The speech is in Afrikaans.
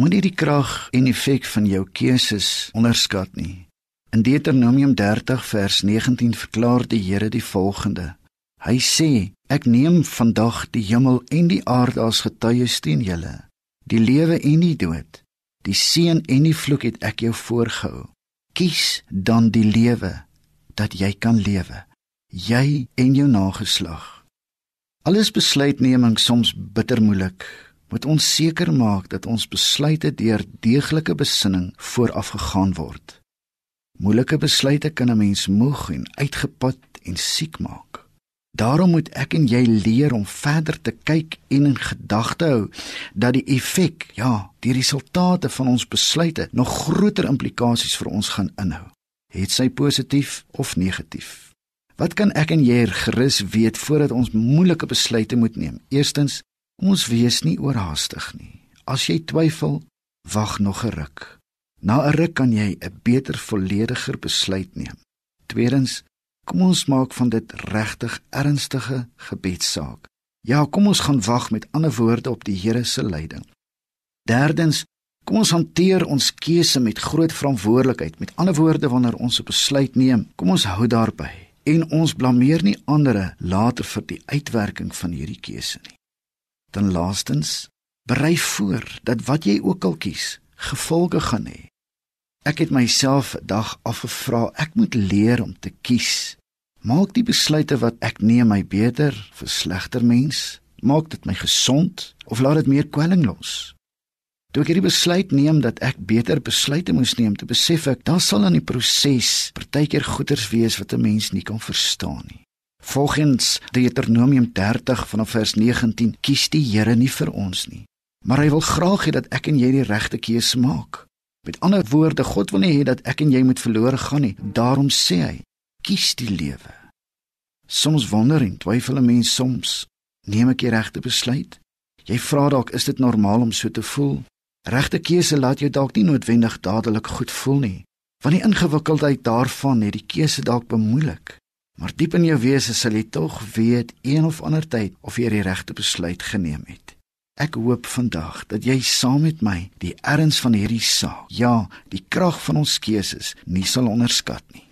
Moenie die krag en effek van jou keuses onderskat nie. In Deuteronomium 30 vers 19 verklaar die Here die volgende: Hy sê: Ek neem vandag die hemel en die aarde as getuies teen julle, die lewe en die dood, die seën en die vloek het ek jou voorgehou. Kies dan die lewe dat jy kan lewe, jy en jou nageslag. Alles besluitneming soms bitter moeilik. Moet ons seker maak dat ons besluite deur deeglike besinning vooraf gegaan word. Moeilike besluite kan 'n mens moeg en uitgeput en siek maak. Daarom moet ek en jy leer om verder te kyk en in gedagte hou dat die effek, ja, die resultate van ons besluite nog groter implikasies vir ons gaan inhou. Het sy positief of negatief? Wat kan ek en jy gerus weet voordat ons moeilike besluite moet neem? Eerstens, ons wees nie oorhaastig nie. As jy twyfel, wag nog 'n ruk. Na 'n ruk kan jy 'n beter, vollediger besluit neem. Tweedens, Kom ons maak van dit regtig ernstige gebedssaak. Ja, kom ons gaan wag met ander woorde op die Here se leiding. Derdens, kom ons hanteer ons keuse met groot verantwoordelikheid. Met ander woorde, wanneer ons 'n besluit neem, kom ons hou daarby en ons blameer nie ander later vir die uitwerking van hierdie keuse nie. Dan laastens, berei voor dat wat jy ook al kies, gevolge gaan hê. Ek het myself 'n dag afgevra, ek moet leer om te kies Maak die besluite wat ek neem my beter vir slegter mens? Maak dit my gesond of laat dit meer kwelling los? Toe ek hierdie besluit neem dat ek beter besluite moes neem, te besef ek, daar sal in die proses partykeer goeters wees wat 'n mens nie kan verstaan nie. Volgens Deuteronomium 30 vanaf vers 19 kies die Here nie vir ons nie, maar hy wil graag hê dat ek en jy die regte keuse maak. Met ander woorde, God wil nie hê dat ek en jy moet verlore gaan nie. Daarom sê hy: kies die lewe. Soms wonder en twyfel 'n mens soms, neem ek die regte besluit? Jy vra dalk, is dit normaal om so te voel? Regte keuse laat jou dalk nie noodwendig dadelik goed voel nie, want die ingewikkeldheid daarvan het die keuse dalk bemoeilik. Maar diep in jou wese sal jy tog weet een of ander tyd of jy die regte besluit geneem het. Ek hoop vandag dat jy saam met my die erns van hierdie saak, ja, die krag van ons keuses nie sal onderskat nie.